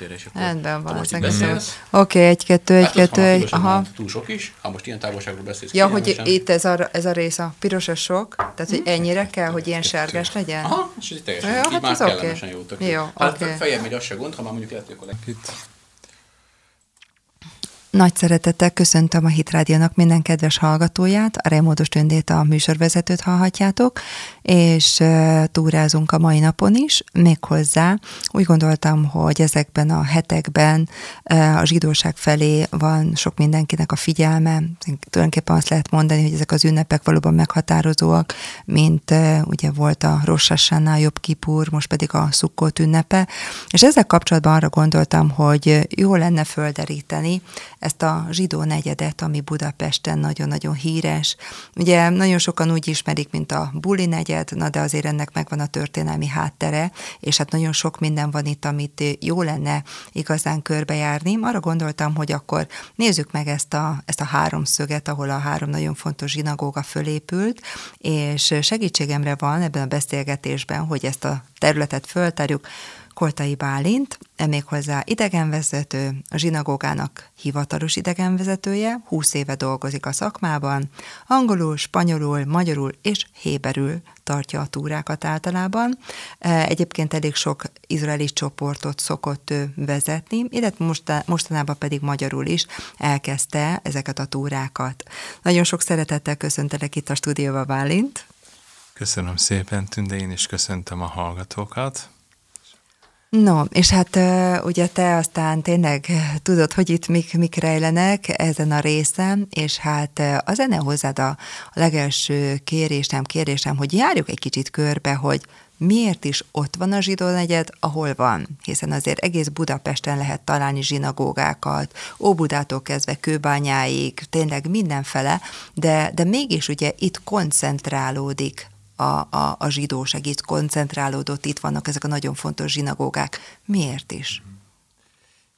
félre, és akkor Rendben van. Oké, egy, kettő, egy, Hát ott kettő, van a egy, aha. Túl sok is, ha most ilyen távolságról beszélsz. Ja, hogy itt ez a, ez a rész, a piros a sok, tehát hogy ennyire kell, hogy ilyen sárgás legyen? Aha, és ez teljesen, Jó, így hát már kellemesen jó. Tök Jó, Hát oké. fejem megy, az se gond, ha már mondjuk lehet, hogy akkor. Itt Nagy szeretettel köszöntöm a Hitrádiónak minden kedves hallgatóját, a Remódos Tündét a műsorvezetőt hallhatjátok, és túrázunk a mai napon is, méghozzá úgy gondoltam, hogy ezekben a hetekben a zsidóság felé van sok mindenkinek a figyelme, tulajdonképpen azt lehet mondani, hogy ezek az ünnepek valóban meghatározóak, mint ugye volt a Rosh Hashanah, Jobb Kipur, most pedig a Sukkot ünnepe, és ezzel kapcsolatban arra gondoltam, hogy jó lenne földeríteni ezt a zsidó negyedet, ami Budapesten nagyon-nagyon híres. Ugye nagyon sokan úgy ismerik, mint a Buli negyed, na de azért ennek megvan a történelmi háttere, és hát nagyon sok minden van itt, amit jó lenne igazán körbejárni. Arra gondoltam, hogy akkor nézzük meg ezt a, ezt a háromszöget, ahol a három nagyon fontos zsinagóga fölépült, és segítségemre van ebben a beszélgetésben, hogy ezt a területet föltárjuk, Koltai Bálint, méghozzá idegenvezető, a zsinagógának hivatalos idegenvezetője, 20 éve dolgozik a szakmában, angolul, spanyolul, magyarul és héberül tartja a túrákat általában. E, Egyébként elég sok izraeli csoportot szokott vezetni, illetve mosta- mostanában pedig magyarul is elkezdte ezeket a túrákat. Nagyon sok szeretettel köszöntelek itt a stúdióba, Bálint. köszönöm szépen, Tünde, én is köszöntöm a hallgatókat. No, és hát ugye te aztán tényleg tudod, hogy itt mik, mik rejlenek ezen a részen, és hát uh, a zene hozzád a legelső kérésem, kérésem, hogy járjuk egy kicsit körbe, hogy miért is ott van a zsidó negyed, ahol van, hiszen azért egész Budapesten lehet találni zsinagógákat, Óbudától kezdve Kőbányáig, tényleg mindenfele, de, de mégis ugye itt koncentrálódik a, a, a zsidóság, itt koncentrálódott, itt vannak ezek a nagyon fontos zsinagógák. Miért is?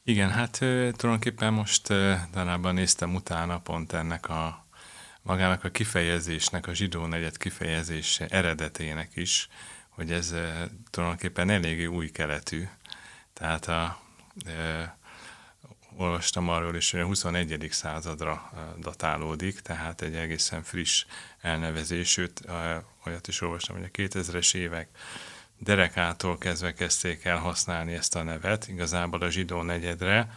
Igen, hát tulajdonképpen most ö, darában néztem utána pont ennek a magának a kifejezésnek, a zsidó negyed kifejezése eredetének is, hogy ez tulajdonképpen eléggé új keletű. Tehát a, ö, olvastam arról is, hogy a 21. századra datálódik, tehát egy egészen friss elnevezés, sőt, olyat is olvastam, hogy a 2000-es évek derekától kezdve kezdték el használni ezt a nevet, igazából a zsidó negyedre,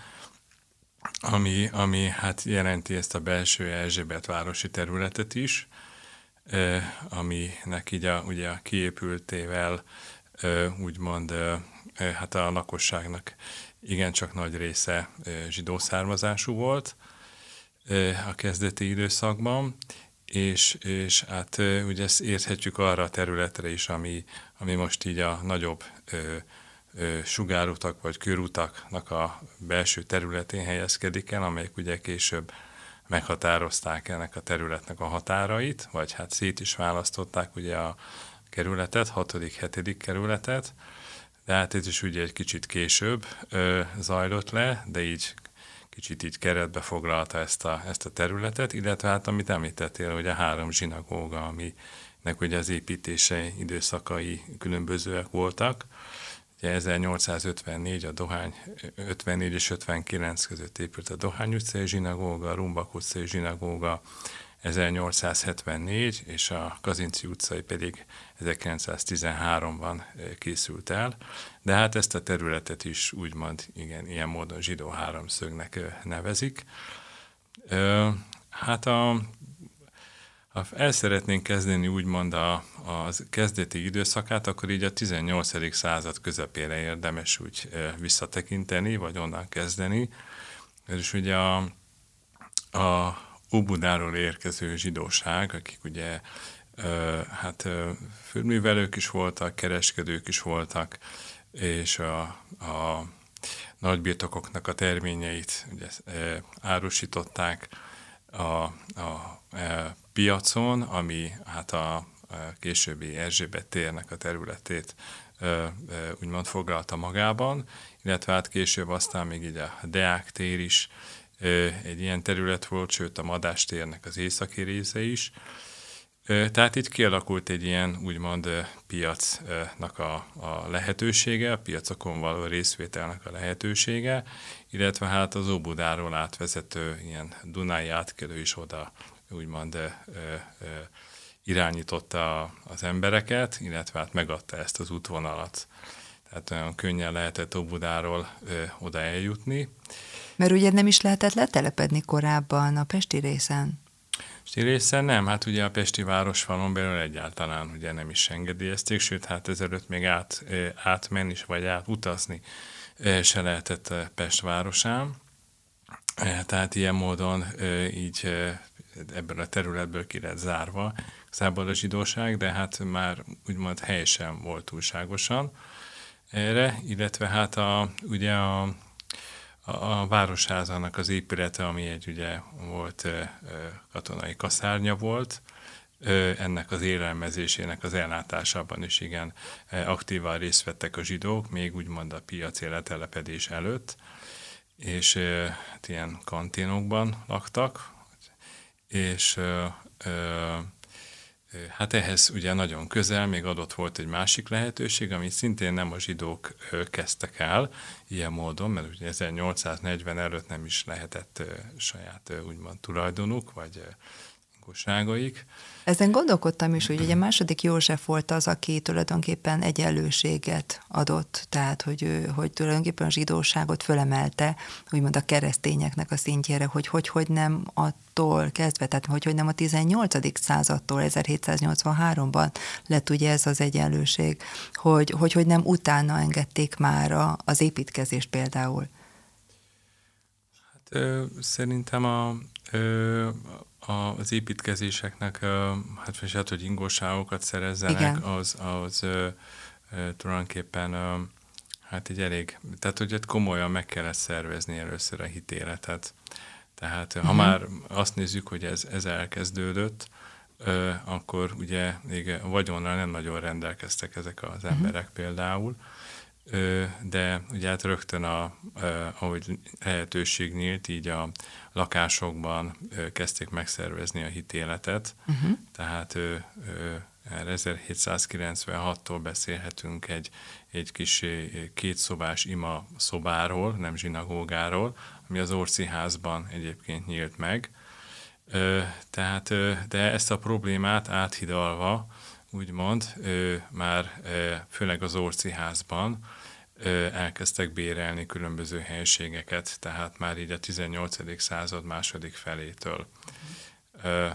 ami, ami hát jelenti ezt a belső Erzsébet városi területet is, aminek így a, ugye a kiépültével úgymond hát a lakosságnak igencsak nagy része zsidó származású volt a kezdeti időszakban, és, és hát ugye ezt érthetjük arra a területre is, ami, ami most így a nagyobb ö, ö, sugárutak vagy körutaknak a belső területén helyezkedik el, amelyek ugye később meghatározták ennek a területnek a határait, vagy hát szét is választották ugye a kerületet, hatodik, hetedik kerületet, de hát ez is ugye egy kicsit később ö, zajlott le, de így kicsit így keretbe foglalta ezt a, ezt a területet, illetve hát amit említettél, hogy a három zsinagóga, aminek ugye az építése időszakai különbözőek voltak. Ugye 1854 a Dohány, 54 és 59 között épült a Dohány utcai zsinagóga, a Rumbak utcai zsinagóga 1874, és a Kazinci utcai pedig 1913-ban készült el, de hát ezt a területet is úgymond igen, ilyen módon zsidó háromszögnek nevezik. Hát a, el szeretnénk kezdeni úgymond a, a kezdeti időszakát, akkor így a 18. század közepére érdemes úgy visszatekinteni, vagy onnan kezdeni. És ugye a, a Óbudáról érkező zsidóság, akik ugye hát ö, fölművelők is voltak, kereskedők is voltak, és a, a nagybirtokoknak a terményeit ugye, árusították a, a e, piacon, ami hát a, a későbbi Erzsébet térnek a területét úgymond foglalta magában, illetve hát később aztán még így a Deák tér is egy ilyen terület volt, sőt a Madás térnek az északi része is. Tehát itt kialakult egy ilyen úgymond piacnak a, a lehetősége, a piacokon való részvételnek a lehetősége, illetve hát az Óbudáról átvezető ilyen Dunai átkelő is oda úgymond irányította az embereket, illetve hát megadta ezt az útvonalat. Tehát olyan könnyen lehetett Óbudáról oda eljutni. Mert ugye nem is lehetett letelepedni korábban a Pesti részen. Pesti részen nem, hát ugye a Pesti városfalon belül egyáltalán ugye nem is engedélyezték, sőt, hát ezelőtt még át, átmenni is, vagy átutazni se lehetett Pest városán. Tehát ilyen módon így ebből a területből ki lett zárva szából a zsidóság, de hát már úgymond helyesen volt túlságosan erre, illetve hát a, ugye a, a, városházának az épülete, ami egy ugye volt katonai kaszárnya volt, ennek az élelmezésének az ellátásában is igen aktívan részt vettek a zsidók, még úgymond a piaci letelepedés előtt, és hát ilyen kanténokban laktak, és Hát ehhez ugye nagyon közel még adott volt egy másik lehetőség, amit szintén nem a zsidók kezdtek el ilyen módon, mert ugye 1840 előtt nem is lehetett saját úgymond tulajdonuk, vagy gazdaságaik. Ezen gondolkodtam is, hogy ugye második József volt az, aki tulajdonképpen egyenlőséget adott, tehát hogy, ő, hogy tulajdonképpen a zsidóságot fölemelte, úgymond a keresztényeknek a szintjére, hogy hogy, hogy nem attól kezdve, tehát hogy, hogy nem a 18. századtól, 1783-ban lett ugye ez az egyenlőség, hogy hogy, hogy nem utána engedték már az építkezést például. Hát ö, szerintem a, ö, az építkezéseknek, hát és hát, hogy ingóságokat szerezzenek, Igen. az, az ö, ö, tulajdonképpen ö, hát így elég, tehát hogy komolyan meg kellett szervezni először a hitéletet. Tehát uh-huh. ha mhm. már azt nézzük, hogy ez, ez elkezdődött, ö, akkor ugye még a vagyonnal nem nagyon rendelkeztek ezek az uh-huh. emberek például, de ugye hát rögtön, a, ahogy lehetőség nyílt, így a lakásokban kezdték megszervezni a hitéletet, uh-huh. tehát 1796-tól beszélhetünk egy, egy kis kétszobás ima szobáról, nem zsinagógáról, ami az Orci házban egyébként nyílt meg. Tehát, de ezt a problémát áthidalva, úgymond, már főleg az Orci házban elkezdtek bérelni különböző helységeket, tehát már így a 18. század második felétől,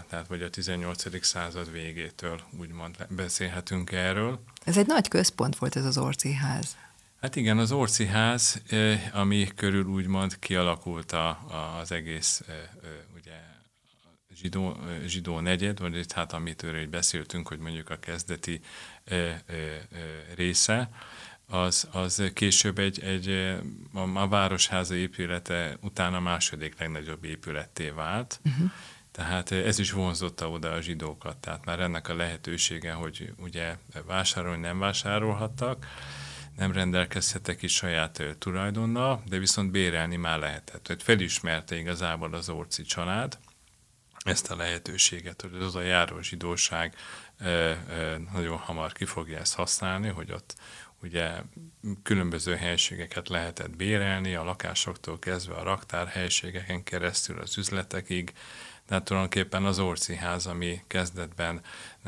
tehát vagy a 18. század végétől úgymond beszélhetünk erről. Ez egy nagy központ volt ez az Orci ház. Hát igen, az Orci ház, ami körül úgymond kialakult a, az egész zsidó, zsidó negyed, vagy itt hát amitől beszéltünk, hogy mondjuk a kezdeti része, az, az később egy, egy a, a városháza épülete utána a második legnagyobb épületté vált. Uh-huh. Tehát ez is vonzotta oda a zsidókat, tehát már ennek a lehetősége, hogy ugye vásárolni nem vásárolhattak, nem rendelkezhettek is saját tulajdonnal, de viszont bérelni már lehetett. Tehát felismerte igazából az Orci család ezt a lehetőséget, hogy az a járó zsidóság nagyon hamar ki fogja ezt használni, hogy ott ugye különböző helységeket lehetett bérelni, a lakásoktól kezdve a raktárhelységeken keresztül az üzletekig, de tulajdonképpen az Orci ház, ami kezdetben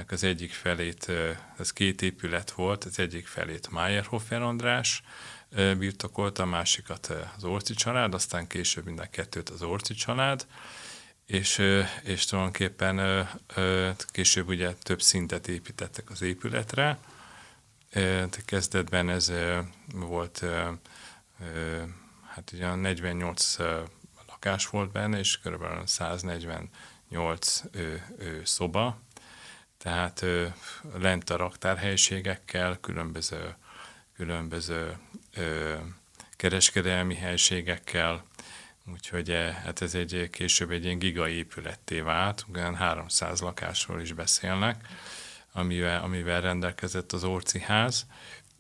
az egyik felét, ez két épület volt, az egyik felét Mayerhofer András birtokolta, a másikat az Orci család, aztán később mind a kettőt az Orci család, és, és tulajdonképpen később ugye több szintet építettek az épületre, Kezdetben ez volt, hát ugye 48 lakás volt benne, és kb. 148 szoba, tehát lent a raktárhelyiségekkel, különböző, különböző kereskedelmi helységekkel, úgyhogy hát ez egy később egy ilyen gigaépületté vált, olyan 300 lakásról is beszélnek amivel, amivel rendelkezett az Orci ház,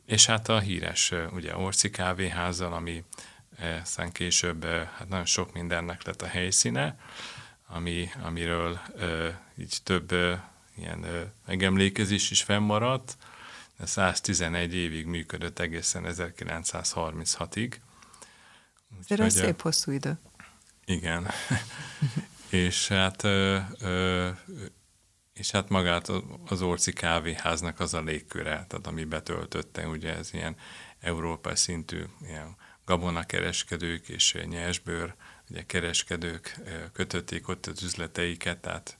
és hát a híres ugye Orci kávéházzal, ami aztán később hát nagyon sok mindennek lett a helyszíne, ami, amiről így több ilyen ö, megemlékezés is fennmaradt, de 111 évig működött egészen 1936-ig. Ez egy szép hosszú idő. Igen. és hát ö, ö, és hát magát az Orci kávéháznak az a légköre, tehát ami betöltötte, ugye ez ilyen európai szintű ilyen gabonakereskedők és nyersbőr ugye kereskedők kötötték ott az üzleteiket, tehát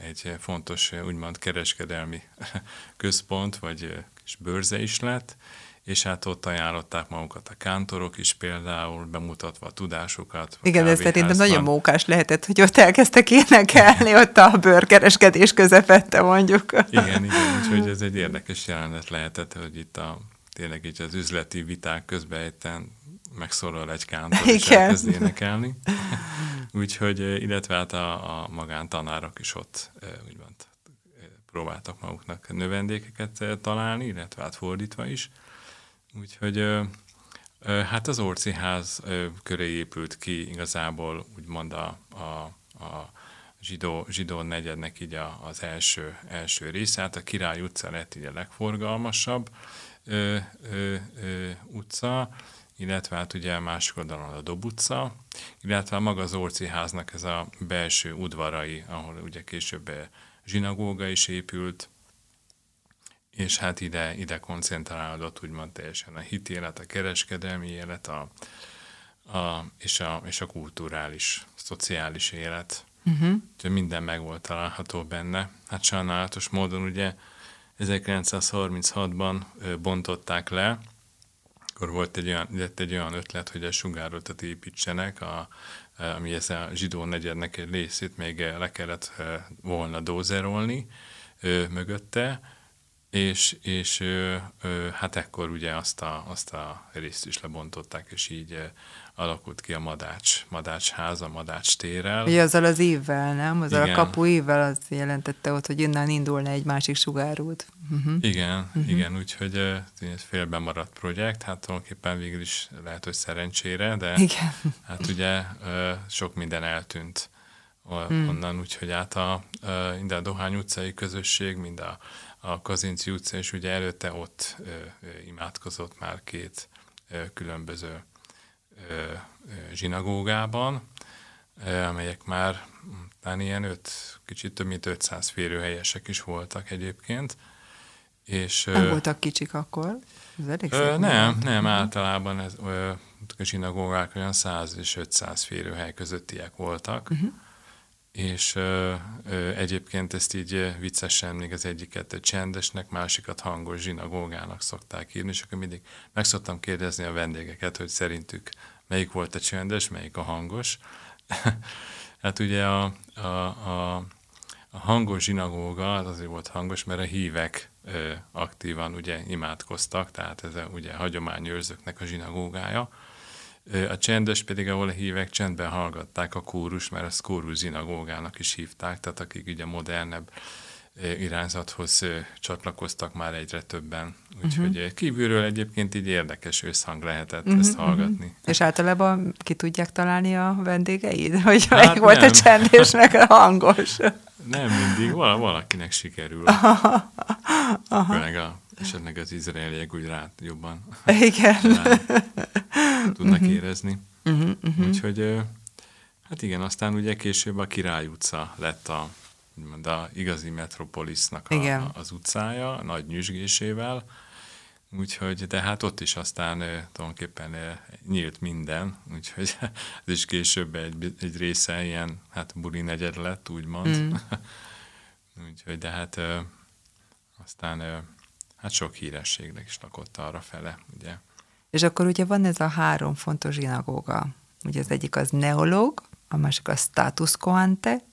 egy fontos, úgymond kereskedelmi központ, vagy kis bőrze is lett, és hát ott ajánlották magukat a kántorok is például, bemutatva a tudásukat. A Igen, ez szerintem nagyon mókás lehetett, hogy ott elkezdtek énekelni, ott a bőrkereskedés közepette mondjuk. Igen, igen, úgyhogy ez egy érdekes jelenet lehetett, hogy itt a, tényleg így az üzleti viták közben egyten megszólal egy kántor, és elkezd énekelni. úgyhogy, illetve hát a, a magántanárok is ott úgymond próbáltak maguknak növendékeket találni, illetve hát fordítva is. Úgyhogy hát az Orci ház köré épült ki igazából úgymond a, a, a zsidó, zsidó negyednek így a, az első, első része, hát a Király utca lett így a legforgalmasabb ö, ö, ö, utca, illetve hát ugye a másik oldalon a Dob utca, illetve maga az Orci háznak ez a belső udvarai, ahol ugye később zsinagóga is épült, és hát ide, ide koncentrálódott úgymond teljesen a hitélet, a kereskedelmi élet, a, a, és, a, és a kulturális, szociális élet. Uh-huh. Úgyhogy minden meg volt található benne. Hát sajnálatos módon ugye 1936-ban bontották le, akkor volt egy olyan, lett egy olyan ötlet, hogy a sugárotat építsenek, a, ami ez a zsidó negyednek egy részét még le kellett volna dózerolni mögötte, és, és ö, ö, hát ekkor ugye azt a, azt a részt is lebontották, és így ö, alakult ki a Madács, Madács háza, Madács térrel. Ugye azzal az évvel, nem? Azzal Igen. a kapu évvel az jelentette ott, hogy innen indulna egy másik sugárút. Uh-huh. Igen, uh-huh. igen, úgyhogy ez félben maradt projekt, hát tulajdonképpen végül is lehet, hogy szerencsére, de igen. hát ugye sok minden eltűnt hmm. onnan, úgyhogy át a, a, mind a Dohány utcai közösség, mind a a Kazinci utca, és ugye előtte ott imádkozott már két különböző zsinagógában, amelyek már talán ilyen öt, kicsit több mint 500 férőhelyesek is voltak egyébként. És, nem voltak kicsik akkor? Ez elég ö, nem, nem, általában ez, ö, a zsinagógák olyan 100 és 500 férőhely közöttiek voltak. Uh-huh és ö, ö, egyébként ezt így viccesen még az egyiket csendesnek, másikat hangos zsinagógának szokták írni, és akkor mindig meg szoktam kérdezni a vendégeket, hogy szerintük melyik volt a csendes, melyik a hangos. hát ugye a, a, a, a hangos zsinagóga az azért volt hangos, mert a hívek ö, aktívan ugye imádkoztak, tehát ez a, ugye hagyományőrzőknek a zsinagógája, a csendes pedig, ahol a hívek csendben hallgatták a kórus, mert azt kórus zinagógának is hívták, tehát akik ugye modernebb irányzathoz csatlakoztak már egyre többen. Úgyhogy uh-huh. kívülről egyébként így érdekes összhang lehetett uh-huh, ezt hallgatni. Uh-huh. És általában ki tudják találni a vendégeid, hogy hát volt a csendésnek a hangos? Nem mindig, val- valakinek sikerül. Aha. Aha. a esetleg az izraeliek úgy rá jobban igen. Rá tudnak uh-huh. érezni. Uh-huh, uh-huh. Úgyhogy hát igen, aztán ugye később a Király utca lett a, a igazi metropolisznak a, igen. az utcája, a nagy nyüzsgésével, Úgyhogy, de hát ott is aztán tulajdonképpen nyílt minden, úgyhogy ez is később egy, egy része ilyen, hát buli negyed lett, úgymond. Mm. úgyhogy, de hát aztán hát sok hírességnek is lakott arra fele, ugye. És akkor ugye van ez a három fontos zsinagóga. Ugye az egyik az neológ, a másik a status quante,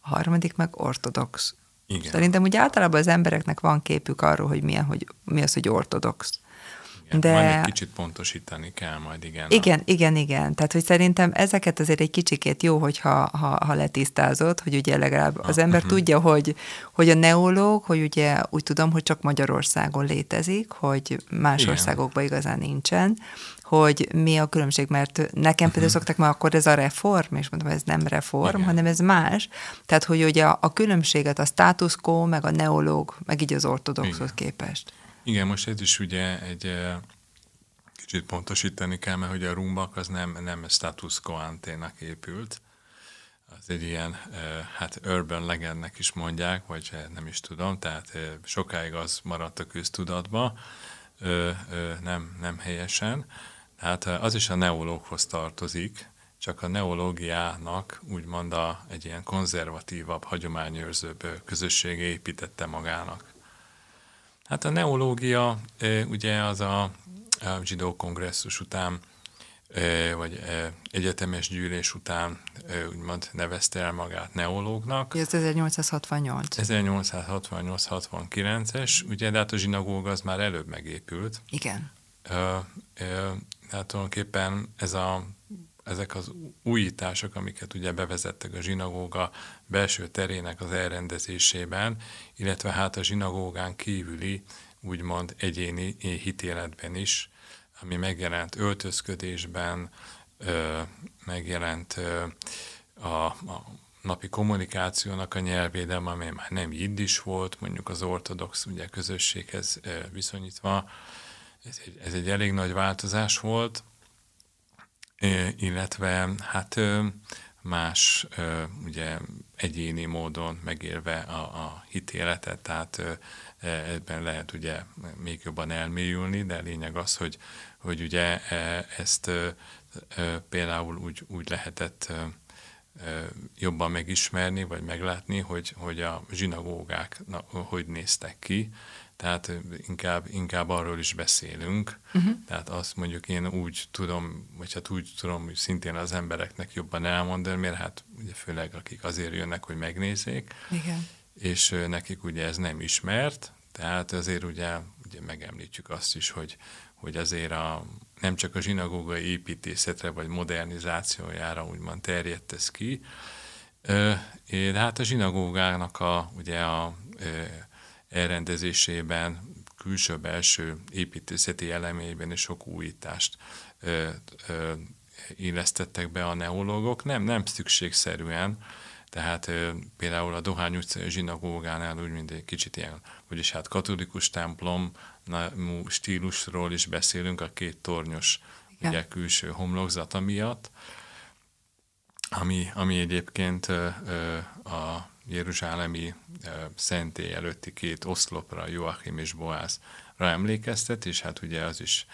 a harmadik meg ortodox. Igen. Szerintem ugye általában az embereknek van képük arról, hogy milyen, hogy mi az, hogy ortodox. Igen, De- Majd egy kicsit pontosítani kell majd, igen. Igen, igen, igen. Tehát, hogy szerintem ezeket azért egy kicsikét jó, hogyha ha, ha letisztázod, hogy ugye legalább az Ah, ember mhm. tudja, hogy, hogy a neológ, hogy ugye úgy tudom, hogy csak Magyarországon létezik, hogy más Igen. országokban igazán nincsen, hogy mi a különbség, mert nekem Mhm. például szoktak már akkor ez a reform, és mondom, ez nem reform, Igen. hanem ez más. Tehát, hogy ugye a, a különbséget a status quo, meg a neológ, meg így az ortodoxhoz képest. Igen, most ez is ugye egy eh, kicsit pontosítani kell, mert hogy a rumbak az nem, nem status quo anténak épült. Az egy ilyen, eh, hát urban legendnek is mondják, vagy nem is tudom, tehát eh, sokáig az maradt a köztudatba, nem, nem helyesen. Eh, az is a neológhoz tartozik, csak a neológiának úgymond a, egy ilyen konzervatívabb, hagyományőrzőbb ö, közössége építette magának. Hát a neológia ugye az a, a zsidó kongresszus után, vagy egyetemes gyűlés után úgymond nevezte el magát neológnak. Ez 1868. 1868-69-es, ugye, de hát a zsinagóga az már előbb megépült. Igen. Ö, ö, hát tulajdonképpen ez a, ezek az újítások, amiket ugye bevezettek a zsinagóga belső terének az elrendezésében, illetve hát a zsinagógán kívüli úgymond egyéni hitéletben is, ami megjelent öltözködésben, megjelent a, a napi kommunikációnak a nyelvédelem, amely már nem jiddis volt, mondjuk az ortodox ugye, közösséghez viszonyítva, ez egy, ez egy elég nagy változás volt, illetve hát más ugye egyéni módon megélve a, a hitéletet, tehát e, ebben lehet ugye még jobban elmélyülni, de lényeg az, hogy, hogy ugye e, ezt például úgy, úgy lehetett jobban megismerni, vagy meglátni, hogy, hogy a zsinagógák na, hogy néztek ki, tehát inkább, inkább arról is beszélünk. Uh-huh. Tehát azt mondjuk én úgy tudom, vagy hát úgy tudom, hogy szintén az embereknek jobban elmondani, mert hát ugye főleg akik azért jönnek, hogy megnézzék, Igen. és nekik ugye ez nem ismert, tehát azért ugye, ugye megemlítjük azt is, hogy, hogy azért a, nem csak a zsinagógai építészetre vagy modernizációjára úgymond terjedt ez ki, de hát a zsinagógának a, ugye a elrendezésében, külső-belső építészeti elemében is sok újítást ö, ö, illesztettek be a neológok, nem, nem szükségszerűen, tehát ö, például a Dohány utcai zsinagógánál úgy, mint egy kicsit ilyen, vagyis hát katolikus templom stílusról is beszélünk, a két tornyos Igen. ugye, külső homlokzata miatt, ami, ami egyébként ö, ö, a jeruzsálemi szentély előtti két oszlopra, Joachim és Boázra emlékeztet, és hát ugye az is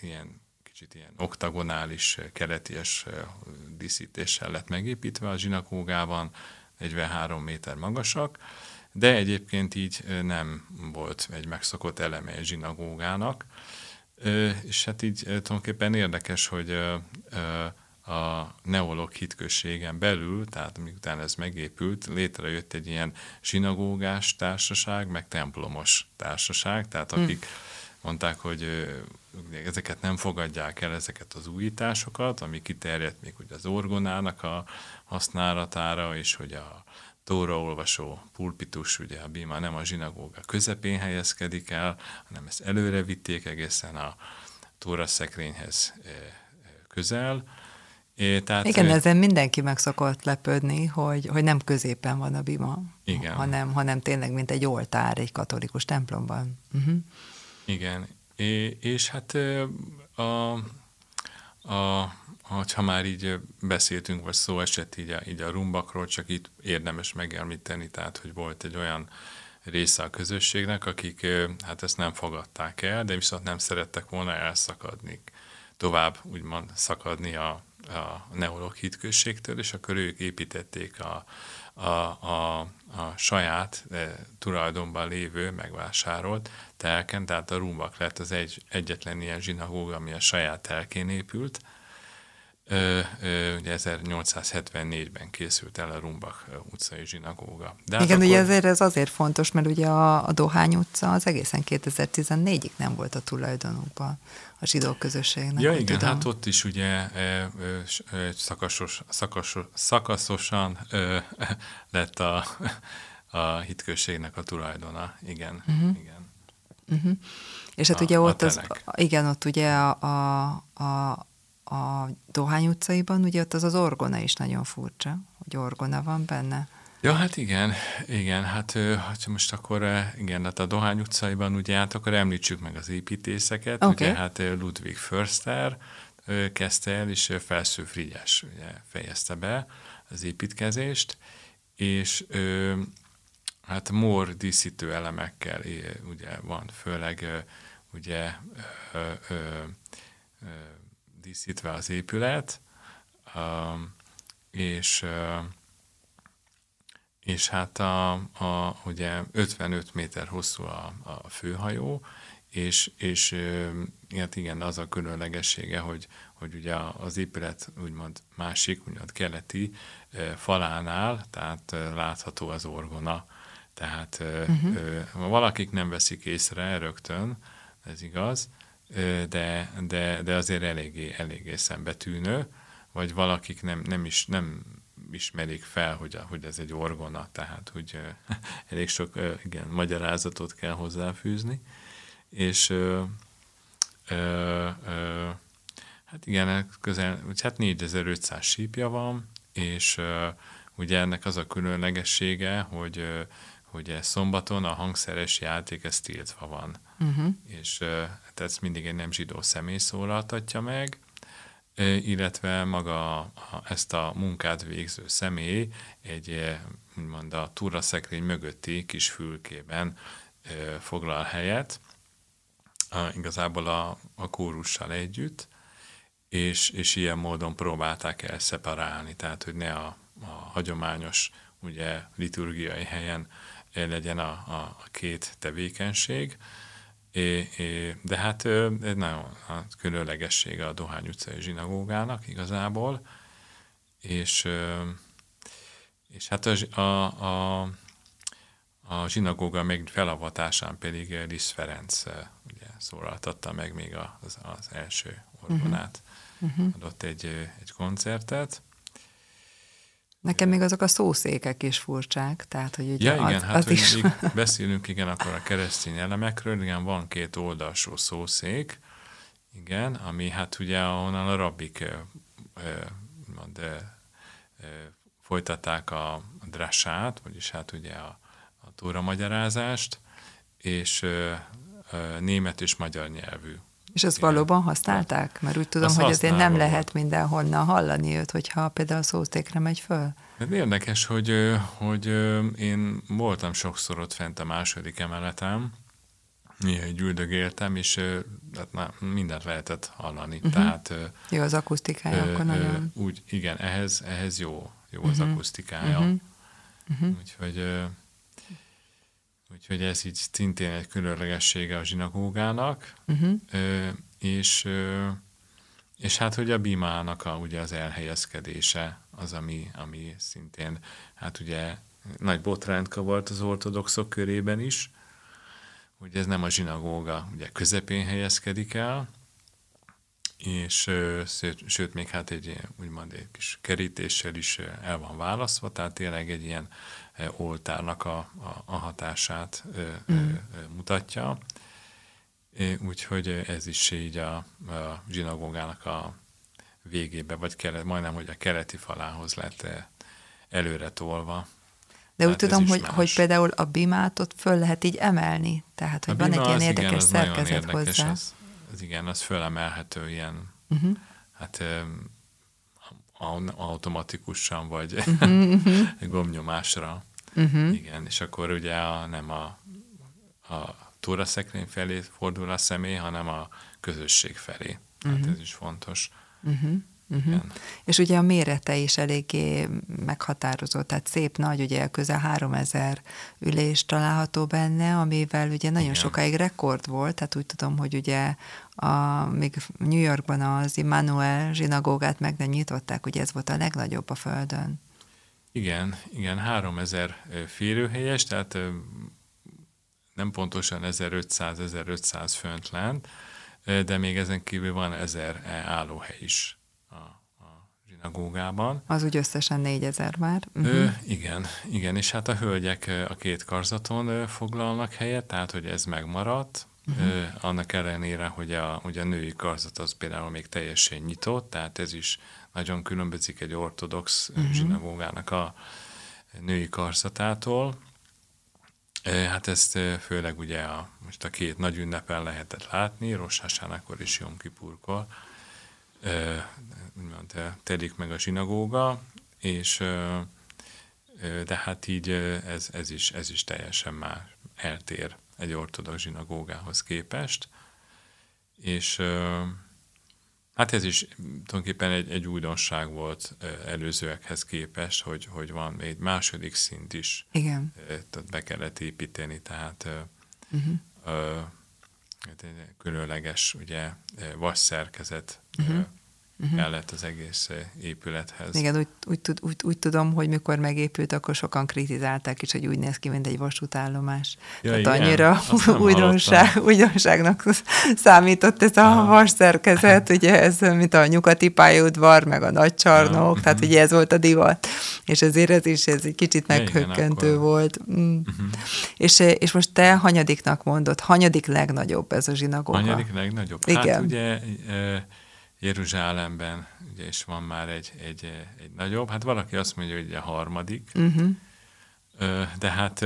ilyen kicsit ilyen oktagonális, kereties díszítéssel lett megépítve a zsinagógában, 43 méter magasak, de egyébként így nem volt egy megszokott eleme egy zsinagógának, és hát így tulajdonképpen érdekes, hogy a neológ hitközségen belül, tehát miután ez megépült, létrejött egy ilyen zsinagógás társaság, meg templomos társaság, tehát akik mondták, hogy ezeket nem fogadják el, ezeket az újításokat, ami kiterjedt még ugye az orgonának a használatára, és hogy a Tóra olvasó pulpitus, ugye a bíma nem a zsinagóga közepén helyezkedik el, hanem ezt előre vitték egészen a Tóra szekrényhez közel. É, tehát, Igen, ö, ezen mindenki meg szokott lepődni, hogy, hogy nem középen van a bima, Igen. hanem, hanem tényleg, mint egy oltár egy katolikus templomban. Uh-huh. Igen, é, és hát a, a, ha már így beszéltünk, vagy szó esett így a, így a rumbakról, csak itt érdemes megemlíteni, tehát, hogy volt egy olyan része a közösségnek, akik hát ezt nem fogadták el, de viszont nem szerettek volna elszakadni, tovább úgymond szakadni a, a neológ hitközségtől, és akkor ők építették a, a, a, a saját e, tulajdonban lévő, megvásárolt telken, tehát a Rumbak lett az egy, egyetlen ilyen zsinagóga, ami a saját telkén épült, ugye 1874-ben készült el a Rumbach utcai zsinagóga. De hát Igen, akkor... ugye ezért ez azért fontos, mert ugye a, a Dohány utca az egészen 2014-ig nem volt a tulajdonukban a zsidó közösségnek. Ja, igen, tudom. hát ott is ugye szakasos, szakasos, szakaszosan lett a, a hitközségnek a tulajdona. Igen, uh-huh. igen. Uh-huh. És hát a, ugye ott az, igen, ott ugye a, a, a a Dohány utcaiban, ugye ott az az orgona is nagyon furcsa, hogy orgona van benne. Ja, hát igen, igen, hát ha most akkor, igen, hát a Dohány utcaiban ugye, hát akkor említsük meg az építészeket, okay. ugye hát Ludwig Förster kezdte el, és Felsző Frigyes ugye, fejezte be az építkezést, és hát mor díszítő elemekkel ugye van, főleg ugye ö, ö, ö, díszítve az épület, és és hát a, a, ugye 55 méter hosszú a, a főhajó, és, és hát igen, az a különlegessége, hogy, hogy ugye az épület úgymond másik, úgymond keleti falánál, tehát látható az orgona. Tehát uh-huh. valakik nem veszik észre rögtön, ez igaz, de, de, de azért eléggé, eléggé szembetűnő, vagy valakik nem, nem is nem ismerik fel, hogy, hogy ez egy orgona, tehát hogy elég sok igen, magyarázatot kell hozzáfűzni, és ö, ö, ö, hát igen, közel, hát 4500 sípja van, és ö, ugye ennek az a különlegessége, hogy ö, hogy szombaton a hangszeres játék, ez tiltva van. Uh-huh. És ezt mindig egy nem zsidó személy szólaltatja meg, illetve maga ezt a munkát végző személy egy, úgymond a túraszekrény mögötti kis fülkében foglal helyet, igazából a, a kórussal együtt, és, és ilyen módon próbálták el szeparálni, tehát hogy ne a, a hagyományos ugye liturgiai helyen legyen a, a két tevékenység, É, é, de hát ez nagyon a különlegessége a Dohány utcai zsinagógának igazából, és, és hát a, a, a, a zsinagóga meg felavatásán pedig Liszt Ferenc ugye, szólaltatta meg még az, az első orgonát, uh-huh. adott egy, egy koncertet, Nekem még azok a szószékek is furcsák, tehát hogy ugye ja, igen, az, hát az is... beszélünk igen akkor a keresztény elemekről, igen, van két oldalsó szószék, igen, ami hát ugye ahonnan a rabbik mond, folytatták a drasát, vagyis hát ugye a, a tóra magyarázást, és német és magyar nyelvű és ezt valóban használták? Mert úgy tudom, Azt hogy azért nem lehet mindenhonnan hallani őt, hogyha például a szószékre megy föl. Hát érdekes, hogy, hogy én voltam sokszor ott fent a második emeleten, néha üldögéltem, és hát na, mindent lehetett hallani. Uh-huh. Tehát, jó az akusztikája, ö, akkor nagyon... Úgy, igen, ehhez, ehhez jó, jó uh-huh. az mhm. akusztikája. Uh-huh. Uh-huh. Úgyhogy Úgyhogy ez így szintén egy különlegessége a zsinagógának, uh-huh. és, és hát, hogy a bimának a, ugye az elhelyezkedése az, ami, ami szintén, hát ugye nagy botrányt kavart az ortodoxok körében is, hogy ez nem a zsinagóga ugye közepén helyezkedik el, és sőt, sőt, még hát egy úgymond egy kis kerítéssel is el van választva, tehát tényleg egy ilyen oltárnak a, a, a hatását mm. mutatja. Úgyhogy ez is így a, a zsinagógának a végébe, vagy kelet, majdnem, hogy a keleti falához lett előre tolva. De úgy tudom, hogy, hogy például a bimát ott föl lehet így emelni, tehát hogy a van egy ilyen érdekes igen, szerkezet érdekes, hozzá. Az, az igen, az fölemelhető ilyen, uh-huh. hát automatikusan, vagy uh-huh. gomnyomásra. Uh-huh. Igen, és akkor ugye a, nem a, a túraszekrény felé fordul a személy, hanem a közösség felé. Uh-huh. ez is fontos. Uh-huh. Uh-huh. És ugye a mérete is eléggé meghatározó, tehát szép nagy, ugye közel 3000 ülés található benne, amivel ugye nagyon Igen. sokáig rekord volt, tehát úgy tudom, hogy ugye a, még New Yorkban az Immanuel zsinagógát meg nem nyitották, ugye ez volt a legnagyobb a Földön. Igen, igen, 3000 férőhelyes, tehát nem pontosan 1500-1500 fönt lent, de még ezen kívül van 1000 állóhely is zsinagógában. Az úgy összesen 4000 már. Uh-huh. Ö, igen, igen, és hát a hölgyek a két karzaton foglalnak helyet, tehát hogy ez megmaradt, Uh-huh. annak ellenére, hogy a, hogy a női karzat az például még teljesen nyitott, tehát ez is nagyon különbözik egy ortodox uh-huh. zsinagógának a női karzatától. Hát ezt főleg ugye a, most a két nagy ünnepen lehetett látni, Rossásánakor és Jom Kipurkor, úgymond telik meg a zsinagóga, és de hát így ez, ez, is, ez is teljesen már eltér egy ortodox zsinagógához képest, és hát ez is tulajdonképpen egy, egy újdonság volt előzőekhez képest, hogy, hogy van egy második szint is, Igen. tehát be kellett építeni, tehát uh-huh. Egy különleges ugye vasszerkezet uh-huh uh-huh. mellett az egész eh, épülethez. Igen, úgy, úgy, úgy, úgy tudom, hogy mikor megépült, akkor sokan kritizálták is, hogy úgy néz ki, mint egy vasútállomás. Ja, Tehát igen, annyira újdonság, újdonságnak számított ez a vas szerkezet, ugye ez, mint a nyugati pályaudvar, meg a nagy csarnok, ja, tehát uh-huh. ugye ez volt a divat. És ezért ez is ez egy kicsit meghökkentő igen, volt. Mm. Uh-huh. És, eh, és most te hanyadiknak mondod, hanyadik legnagyobb ez a zsinagóga? Hanyadik legnagyobb? Igen. Hát ugye... E, Jeruzsálemben ugye is van már egy, egy, egy nagyobb, hát valaki azt mondja, hogy a harmadik, uh-huh. de hát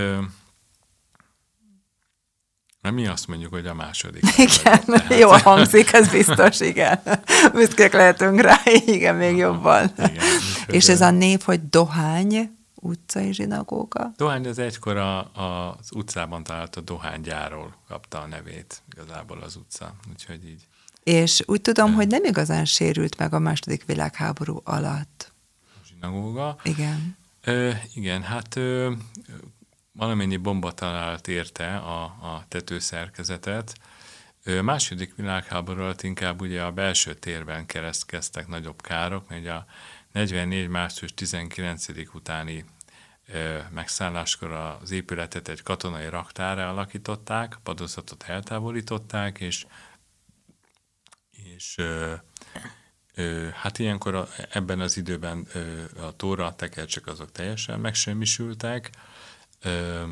mert mi azt mondjuk, hogy a második. Igen, tehát... jó hangzik, ez biztos, igen. Büszkék lehetünk rá, igen, még jobban. Igen, és ez a név, hogy Dohány utcai zsinagóga? Dohány az egykor a, a, az utcában talált a dohánygyáról kapta a nevét, igazából az utca, úgyhogy így. És úgy tudom, hogy nem igazán sérült meg a második világháború alatt. Zsinagóga? Igen. Ö, igen, hát ö, valamennyi bomba talált érte a, a tetőszerkezetet. A második világháború alatt inkább ugye a belső térben keresztkeztek nagyobb károk, mert a 44. március 19. utáni ö, megszálláskor az épületet egy katonai raktára alakították, padozatot eltávolították, és és hát ilyenkor a, ebben az időben a tóra, a tekercsek azok teljesen megsemmisültek.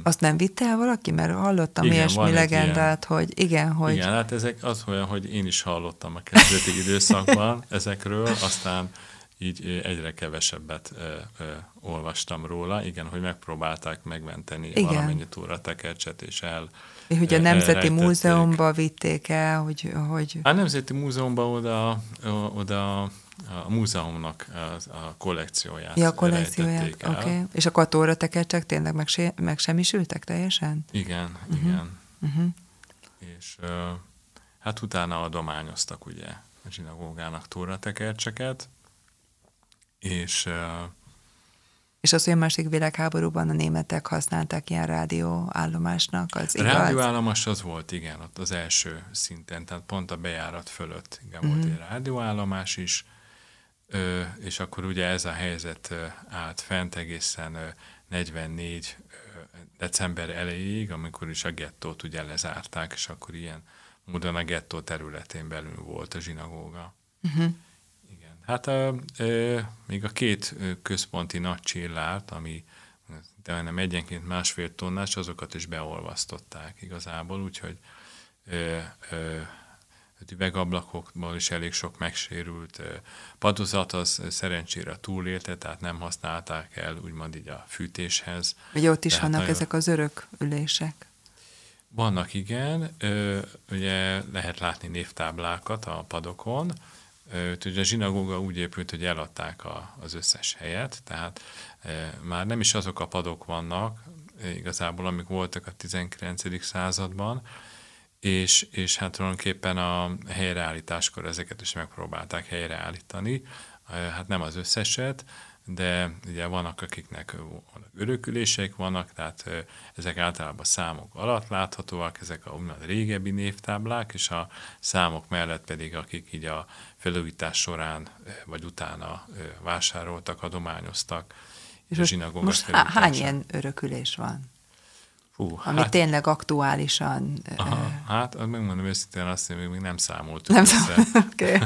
Azt nem vitte el valaki? Mert hallottam igen, ilyesmi legendát, ilyen, hogy igen, hogy... Igen, hát ezek az olyan, hogy én is hallottam a kezdeti időszakban ezekről, aztán így egyre kevesebbet ö, ö, olvastam róla. Igen, hogy megpróbálták megmenteni Igen. valamennyi túratekercset, és el hogy a Nemzeti Múzeumba vitték el, hogy... hogy... A Nemzeti Múzeumba oda, oda a múzeumnak a, a kollekcióját Ja, a kollekcióját, oké. Okay. És akkor a tóratekercsek tényleg meg, megsemmisültek teljesen? Igen, uh-huh. igen. Uh-huh. És hát utána adományoztak ugye a zsinagógának tóratekercseket, és és az, hogy a második világháborúban a németek használták ilyen rádióállomásnak, az igaz? Rádióállomás az volt, igen, ott az első szinten, tehát pont a bejárat fölött igen, mm-hmm. volt mhm. egy rádióállomás is, ö, és akkor ugye ez a helyzet állt fent egészen 44 december elejéig, amikor is a gettót ugye lezárták, és akkor ilyen módon a gettó területén belül volt a zsinagóga. Uh-huh. Hát a, e, még a két központi nagy csillárt, ami de nem egyenként másfél tonnás, azokat is beolvasztották igazából, úgyhogy e, e, üvegablakokból is elég sok megsérült padozat, az szerencsére túlélte, tehát nem használták el úgymond így a fűtéshez. Ugye ott is tehát vannak nagyon... ezek az örök ülések. Vannak, igen. Ugye lehet látni névtáblákat a padokon, Ugye a zsinagóga úgy épült, hogy eladták a, az összes helyet, tehát már nem is azok a padok vannak, igazából amik voltak a 19. században, és, és hát tulajdonképpen a helyreállításkor ezeket is megpróbálták helyreállítani. hát nem az összeset, de ugye vannak, akiknek vannak örökülések vannak, tehát ezek általában számok alatt láthatóak, ezek a úgymond régebbi névtáblák, és a számok mellett pedig, akik így a felújítás során vagy utána vásároltak, adományoztak, és, a most hány ilyen örökülés van? Fú, ami hát, tényleg aktuálisan... Aha, hát megmondom őszintén azt, hogy még nem számoltuk nem össze. Oké,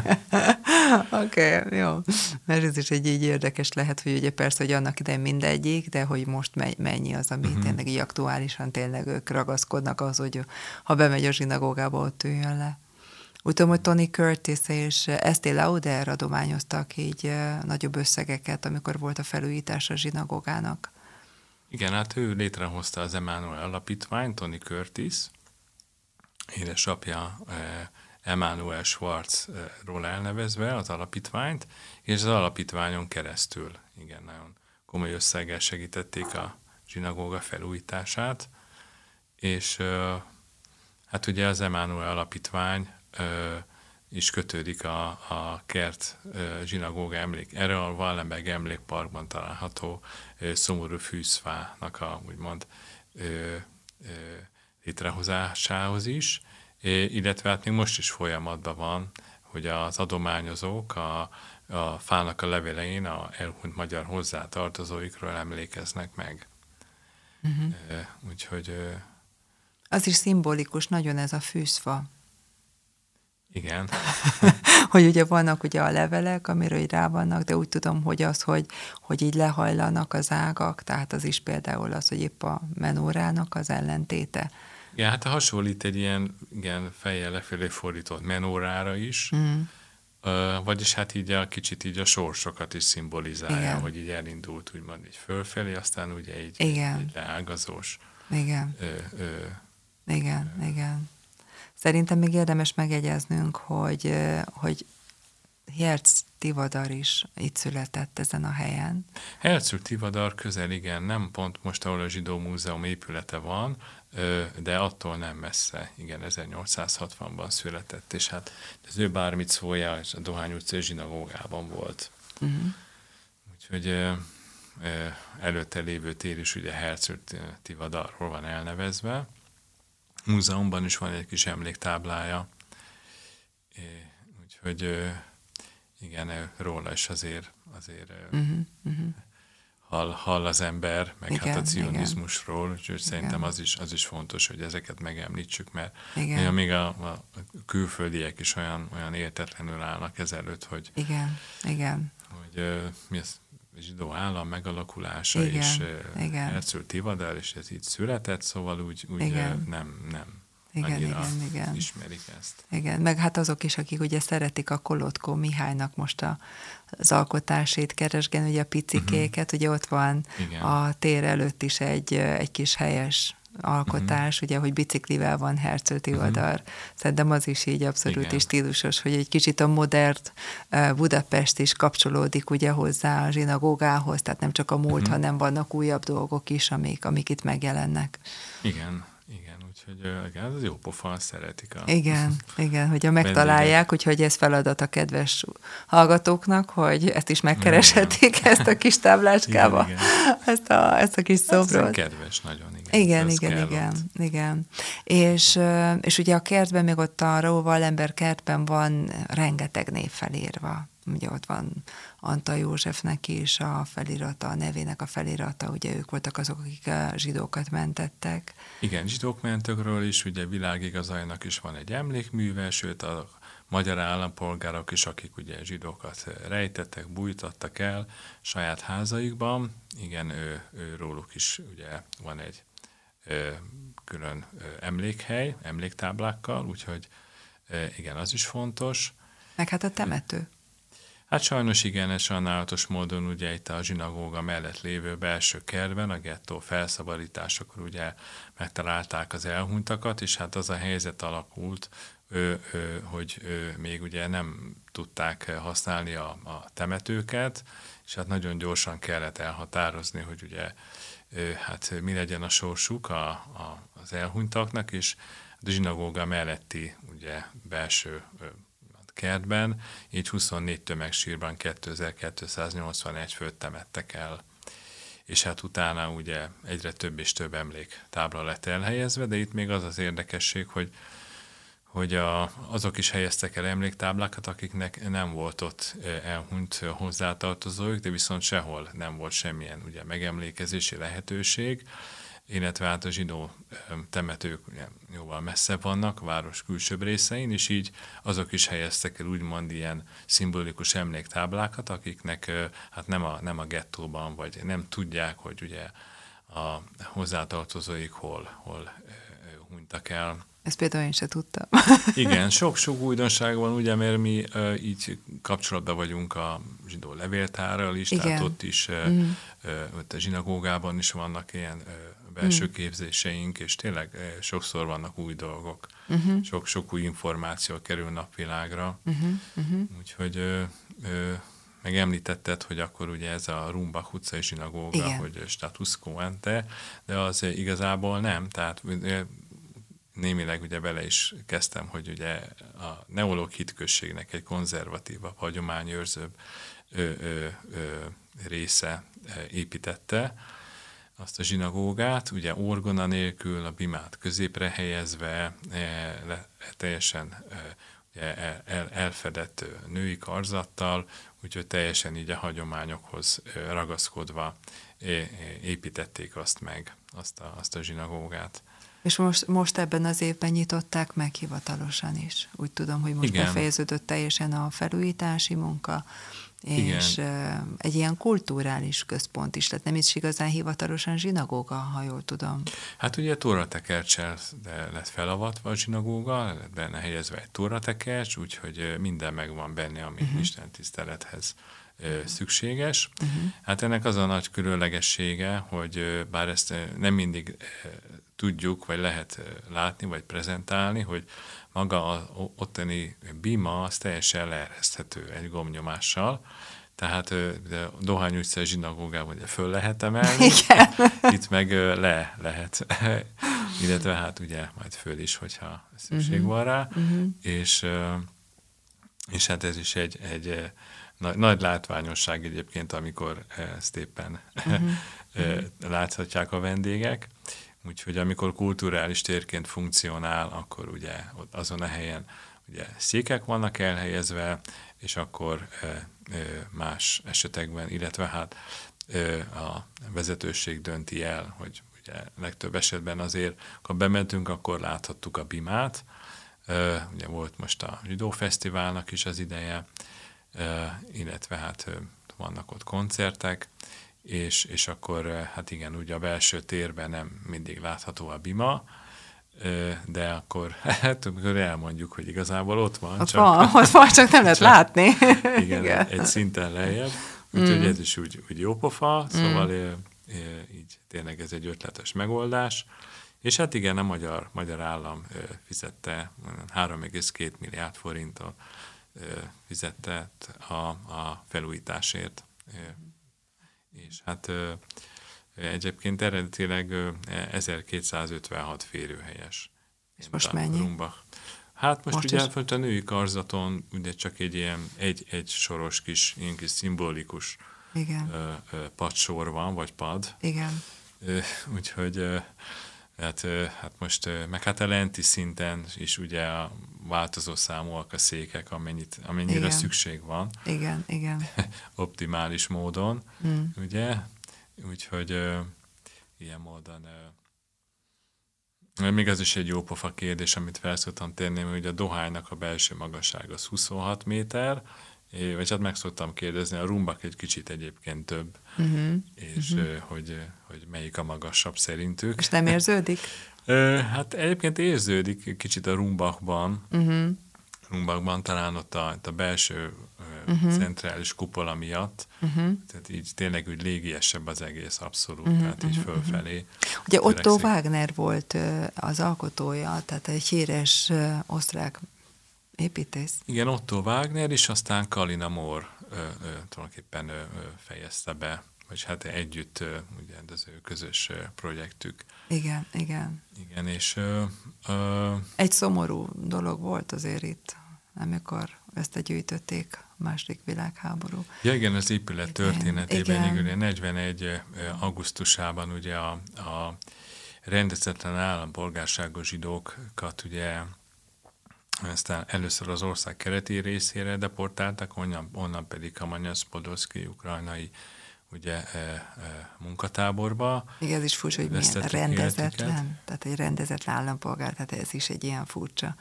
okay. okay, jó. Mert ez is egy így érdekes lehet, hogy ugye persze, hogy annak idején mindegyik, de hogy most mennyi az, ami uh-huh. tényleg így aktuálisan tényleg ők ragaszkodnak az, hogy ha bemegy a zsinagógába, ott üljön le. Úgy tudom, hogy Tony Curtis és Estée Lauder adományoztak így nagyobb összegeket, amikor volt a felújítás a zsinagógának. Igen, hát ő létrehozta az Emmanuel Alapítványt, Tony Curtis, édesapja Emmanuel Schwarzról elnevezve az alapítványt, és az alapítványon keresztül, igen, nagyon komoly összeggel segítették a zsinagóga felújítását, és hát ugye az Emmanuel Alapítvány is kötődik a, a kert zsinagóga emlék. Erre a Wallenberg emlékparkban található szomorú fűszfának a úgymond létrehozásához is, illetve hát még most is folyamatban van, hogy az adományozók a, a fának a levelein a elhunyt magyar hozzátartozóikról emlékeznek meg. Uh-huh. Úgyhogy... Az is szimbolikus nagyon ez a fűszfa. Igen. hogy ugye vannak ugye a levelek, amiről így rá vannak, de úgy tudom, hogy az, hogy, hogy így lehajlanak az ágak, tehát az is például az, hogy épp a menórának az ellentéte. Ja, hát hasonlít egy ilyen igen, fejjel lefelé fordított menórára is, mm. Uh, vagyis hát így a kicsit így a sorsokat is szimbolizálja, igen. hogy így elindult úgymond így fölfelé, aztán ugye így, igen. így leágazós. Igen. Ö, ö, igen, ö, igen. Szerintem még érdemes megjegyeznünk, hogy, hogy Herz Tivadar is itt született ezen a helyen. Herzog Tivadar közel, igen, nem pont most, ahol a Zsidó Múzeum épülete van, de attól nem messze, igen, 1860-ban született, és hát az ő bármit szólja, és a Dohány utca zsinagógában volt. Uh-huh. Úgyhogy előtte lévő tér is ugye Herzog Tivadarról van elnevezve, múzeumban is van egy kis emléktáblája, úgyhogy igen, róla is azért, azért uh-huh, uh-huh. Hall, hall az ember, meg igen, hát a cionizmusról, úgyhogy igen. szerintem az is, az is fontos, hogy ezeket megemlítsük, mert igen. még a, a külföldiek is olyan, olyan értetlenül állnak ezelőtt, hogy, igen, igen. hogy mi az, zsidó állam megalakulása, igen, és igen. Herzl Tivadar, és ez így született, szóval úgy, úgy igen. nem, nem igen, igen, igen. ismerik ezt. Igen, meg hát azok is, akik ugye szeretik a Kolotkó Mihálynak most a, az alkotásét keresgélni, ugye a picikéket, uh-huh. ugye ott van igen. a tér előtt is egy, egy kis helyes alkotás, uh-huh. ugye, hogy biciklivel van Herzl Tivadar. Uh-huh. Szerintem az is így abszolút Igen. is stílusos, hogy egy kicsit a modern Budapest is kapcsolódik ugye hozzá a zsinagógához, tehát nem csak a múlt, uh-huh. hanem vannak újabb dolgok is, amik, amik itt megjelennek. Igen, Úgyhogy igen, ez jó pofa, szeretik a... Igen, igen, hogyha megtalálják, úgyhogy ez feladat a kedves hallgatóknak, hogy ezt is megkereshetik, igen. ezt a kis táblácskába, igen, igen. Ezt, a, ezt a kis szobrot. Ez kedves, nagyon, igen. Igen, igen, igen. És, és ugye a kertben, még ott a Róval ember kertben van rengeteg név felírva. Ugye ott van Anta Józsefnek is a felirata, a nevének a felirata, ugye ők voltak azok, akik a zsidókat mentettek. Igen, zsidók mentökről is, ugye világigazajnak is van egy emlékműve, sőt a magyar állampolgárok is, akik ugye zsidókat rejtettek, bújtattak el saját házaikban, igen, ő, ő róluk is ugye van egy külön ö, emlékhely, emléktáblákkal, úgyhogy ö, igen, az is fontos. Meg hát a temető. Hát sajnos igen, ez sajnálatos módon ugye itt a zsinagóga mellett lévő belső kertben, a gettó felszabadításakor ugye megtalálták az elhunytakat, és hát az a helyzet alakult, ő, ő, hogy ő, még ugye nem tudták használni a, a temetőket, és hát nagyon gyorsan kellett elhatározni, hogy ugye hát mi legyen a sorsuk a, a, az elhunytaknak, és a zsinagóga melletti ugye belső kertben, így 24 tömegsírban 2281 főt temettek el. És hát utána ugye egyre több és több emléktábla lett elhelyezve, de itt még az az érdekesség, hogy hogy a, azok is helyeztek el emléktáblákat, akiknek nem volt ott elhunyt hozzátartozójuk, de viszont sehol nem volt semmilyen ugye, megemlékezési lehetőség, illetve hát a zsidó temetők jóval messzebb vannak, város külsőbb részein, és így azok is helyeztek el úgymond ilyen szimbolikus emléktáblákat, akiknek hát nem a, nem a gettóban, vagy nem tudják, hogy ugye a hozzátartozóik hol, hol hunytak el. Ezt például én sem tudtam. Igen, sok-sok újdonság van, ugye, mert mi uh, így kapcsolatban vagyunk a zsidó levéltárral is, Igen. tehát ott is, uh, mm. uh, ott a zsinagógában is vannak ilyen uh, belső mm. képzéseink, és tényleg uh, sokszor vannak új dolgok, uh-huh. sok-sok új információ kerül napvilágra. Uh-huh. úgyhogy uh, uh, meg említetted, hogy akkor ugye ez a Rumbach utcai zsinagóga, Igen. hogy status quo ante, de az igazából nem, tehát némileg ugye bele is kezdtem, hogy ugye a neológ hitközségnek egy konzervatívabb, hagyományőrzőbb ö, ö, ö, része építette azt a zsinagógát, ugye orgona nélkül, a bimát középre helyezve, e, le, teljesen e, el, el, elfedett női karzattal, úgyhogy teljesen így a hagyományokhoz ragaszkodva építették azt meg, azt a, azt a zsinagógát. És most, most ebben az évben nyitották meg hivatalosan is. Úgy tudom, hogy most Igen. befejeződött teljesen a felújítási munka, és Igen. egy ilyen kulturális központ is lett, nem is igazán hivatalosan zsinagóga, ha jól tudom. Hát ugye tóratekercsel lett felavatva a zsinagóga, lett benne helyezve egy tóratekercs, úgyhogy minden megvan benne, ami uh-huh. Isten tisztelethez szükséges. Uh-huh. Hát ennek az a nagy különlegessége, hogy bár ezt nem mindig tudjuk, vagy lehet látni, vagy prezentálni, hogy maga az ottani bima az teljesen leereszthető egy gomnyomással, tehát Dohány utca zsinagógában ugye föl lehet emelni, Igen. itt meg le lehet, illetve hát ugye majd föl is, hogyha szükség uh-huh. van rá, uh-huh. és, és hát ez is egy, egy nagy, nagy látványosság egyébként, amikor ezt éppen uh-huh. láthatják a vendégek. Úgyhogy amikor kulturális térként funkcionál, akkor ugye azon a helyen ugye székek vannak elhelyezve, és akkor más esetekben, illetve hát a vezetőség dönti el, hogy ugye legtöbb esetben azért, ha bementünk, akkor láthattuk a bimát, ugye volt most a Zsidó Fesztiválnak is az ideje, illetve hát vannak ott koncertek, és, és akkor hát igen, ugye a belső térben nem mindig látható a bima, de akkor, hát amikor elmondjuk, hogy igazából ott van. Ott csak, van, ott van, csak nem lehet látni. Igen, igen, egy szinten lejjebb. Úgyhogy mm. ez is úgy, úgy jó pofa, szóval mm. így tényleg ez egy ötletes megoldás. És hát igen, a magyar, magyar állam fizette 3,2 milliárd forintot fizette a, a felújításért és hát egyébként eredetileg 1256 férőhelyes. És most mennyi? Rumbach. Hát most, most ugye is? a női karzaton ugye csak egy ilyen egy, egy soros kis, ilyen kis szimbolikus Igen. Ö, ö, padsor van, vagy pad. Igen. Ö, úgyhogy ö, hát, ö, hát most, ö, meg hát a lenti szinten is ugye a változó számúak a székek, amennyit, amennyire igen. szükség van. Igen, igen. Optimális módon, mm. ugye? Úgyhogy uh, ilyen módon uh, még ez is egy jó pofa kérdés, amit fel szoktam térni, hogy a dohánynak a belső magasság az 26 méter, vagy hát meg szoktam kérdezni, a rumbak egy kicsit egyébként több, uh-huh. és uh-huh. Hogy, hogy melyik a magasabb szerintük. És nem érződik? Hát egyébként érződik kicsit a Rumbachban, uh-huh. Rumbachban talán ott a, ott a belső uh-huh. centrális kupola miatt, uh-huh. tehát így tényleg úgy légiesebb az egész abszolút, uh-huh. tehát így fölfelé. Ugye Otto Wagner volt az alkotója, tehát egy híres osztrák építész. Igen, Otto Wagner, és aztán Kalina Moore tulajdonképpen fejezte be vagy hát együtt ugye az ő közös projektük. Igen, igen. Igen, és... Ö, ö, Egy szomorú dolog volt azért itt, amikor összegyűjtötték a második világháború. Ja igen, az épület történetében igen. 41. augusztusában ugye a, a rendezetlen állampolgárságos zsidókat ugye aztán először az ország kereti részére deportáltak, onnan, onnan pedig Kamanyasz Podolszki ukrajnai ugye e, e, munkatáborba. Igen, ez is furcsa, hogy milyen rendezetlen, életüket. tehát egy rendezetlen állampolgár, tehát ez is egy ilyen furcsa.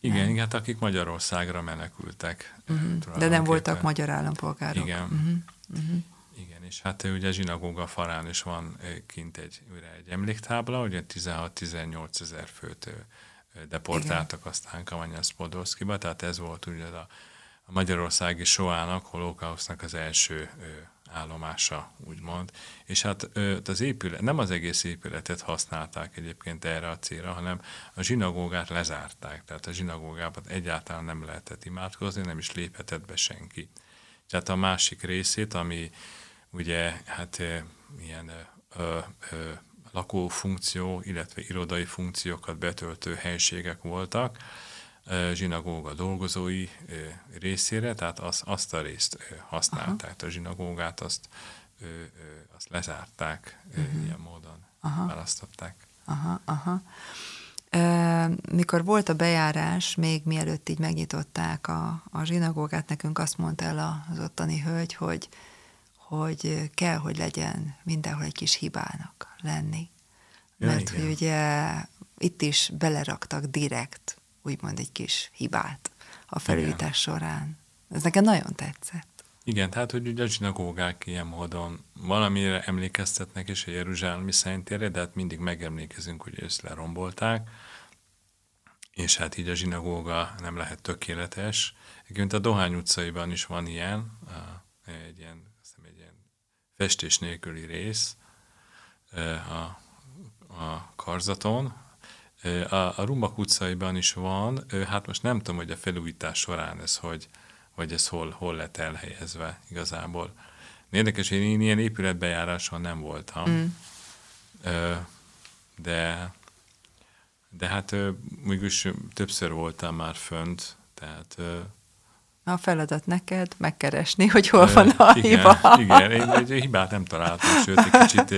Igen, igen, hát akik Magyarországra menekültek. Uh-huh. De nem voltak magyar állampolgárok. Igen. Uh-huh. Uh-huh. Igen, és hát ugye a zsinagóga farán is van kint egy, egy emléktábla, ugye 16-18 ezer főt deportáltak aztán Kamanyasz Podolszkiba, tehát ez volt ugye a, a magyarországi soának, holokausznak az első állomása, úgymond. És hát az épület, nem az egész épületet használták egyébként erre a célra, hanem a zsinagógát lezárták. Tehát a zsinagógában egyáltalán nem lehetett imádkozni, nem is léphetett be senki. Tehát a másik részét, ami ugye hát ilyen ö, ö, lakófunkció, illetve irodai funkciókat betöltő helységek voltak, zsinagóga dolgozói részére, tehát az, azt a részt használták, Aha. a zsinagógát azt, azt lezárták, uh-huh. ilyen módon aha. választották. Aha, aha. Mikor volt a bejárás, még mielőtt így megnyitották a, a zsinagógát, nekünk azt mondta el az ottani hölgy, hogy, hogy kell, hogy legyen mindenhol egy kis hibának lenni. Ja, Mert igen. hogy ugye itt is beleraktak direkt úgymond egy kis hibát a felújítás során. Ez nekem nagyon tetszett. Igen, tehát hogy ugye a zsinagógák ilyen módon valamire emlékeztetnek is a Jeruzsálemi Szentére, de hát mindig megemlékezünk, hogy ezt lerombolták, és hát így a zsinagóga nem lehet tökéletes. Egyébként a Dohány utcaiban is van ilyen, egy ilyen festés nélküli rész a, a karzaton, a, a Rumbak utcaiban is van, hát most nem tudom, hogy a felújítás során ez hogy, vagy ez hol, hol lett elhelyezve igazából. Érdekes, hogy én ilyen épületbejáráson nem voltam, mm. de, de hát mégis többször voltam már fönt, tehát a feladat neked megkeresni, hogy hol van a igen, hiba. Igen, én egy hibát nem találtam, sőt, egy kicsit,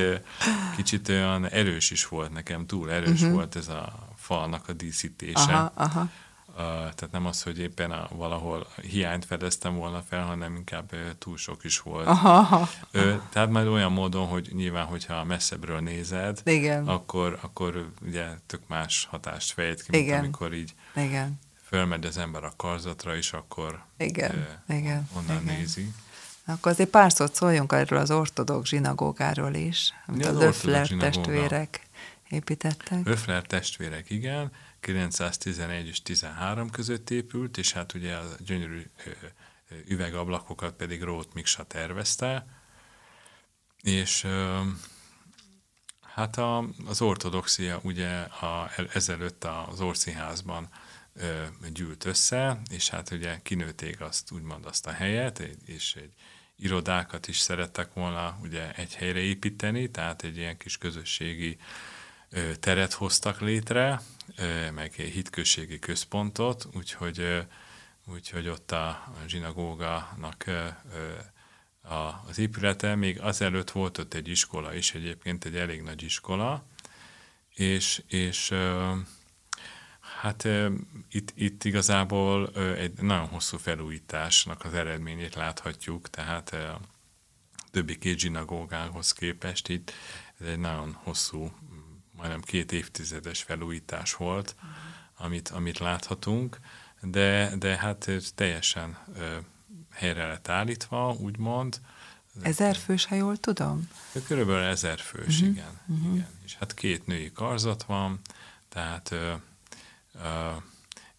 kicsit olyan erős is volt nekem, túl erős uh-huh. volt ez a falnak a díszítése. Aha, aha. Uh, tehát nem az, hogy éppen a, valahol hiányt fedeztem volna fel, hanem inkább uh, túl sok is volt. Aha, aha. Uh, tehát majd olyan módon, hogy nyilván, hogyha messzebbről nézed, Igen. Akkor, akkor ugye tök más hatást fejt ki, mint Igen. amikor így Igen fölmegy az ember a karzatra, és akkor igen, e, igen, onnan igen. nézi. Akkor azért pár szót szóljunk erről az ortodox zsinagógáról is, amit az, az Öfler testvérek építettek. Öfler testvérek, igen, 911 és 13 között épült, és hát ugye a gyönyörű üvegablakokat pedig Rót Miksa tervezte, és hát a, az ortodoxia ugye a, ezelőtt az Orszínházban gyűlt össze, és hát ugye kinőték azt, úgymond azt a helyet, és egy irodákat is szerettek volna ugye egy helyre építeni, tehát egy ilyen kis közösségi teret hoztak létre, meg egy hitközségi központot, úgyhogy, úgyhogy ott a zsinagógának az épülete, még azelőtt volt ott egy iskola is, egyébként egy elég nagy iskola, és, és Hát itt, itt igazából egy nagyon hosszú felújításnak az eredményét láthatjuk, tehát a többi két zsinagógához képest itt ez egy nagyon hosszú, majdnem két évtizedes felújítás volt, amit, amit láthatunk, de, de hát teljesen helyre lett állítva, úgymond. Ezer fős, ha jól tudom? Körülbelül ezer fős, uh-huh. igen, uh-huh. igen. És hát két női karzat van, tehát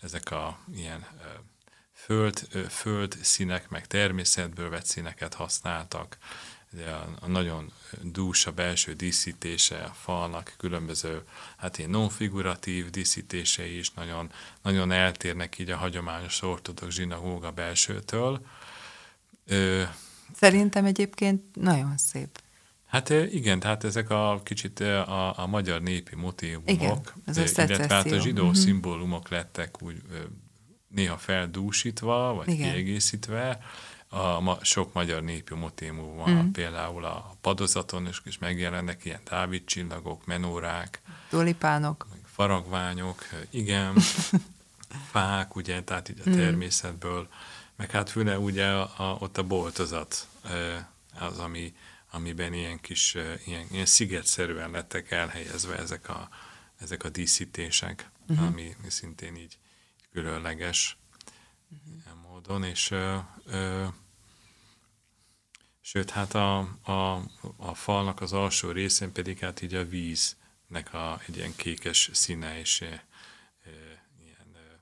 ezek a ilyen föld, föld színek, meg természetből vett színeket használtak. Ugye a, a nagyon dús a belső díszítése a falnak, különböző, hát ilyen non-figuratív díszítései is nagyon, nagyon eltérnek így a hagyományos ortodox zsinagóga belsőtől. Szerintem egyébként nagyon szép. Hát igen, tehát ezek a kicsit a, a magyar népi motívumok, igen, ez illetve hát a zsidó uh-huh. szimbólumok lettek úgy néha feldúsítva, vagy Igen. Kiegészítve. A ma, sok magyar népi motémum van, mm. például a padozaton is, is megjelennek ilyen Dávid csillagok, menórák, Tulipánok. faragványok, igen, fák, ugye, tehát így a természetből, meg hát főleg ugye a, a, ott a boltozat az, ami, amiben ilyen kis, ö, ilyen, ilyen szigetszerűen lettek elhelyezve ezek a, ezek a díszítések, uh-huh. ami szintén így különleges uh-huh. ilyen módon, és ö, ö, Sőt, hát a, a, a falnak az alsó részén pedig hát így a víznek a, egy ilyen kékes színe és e, ilyen e,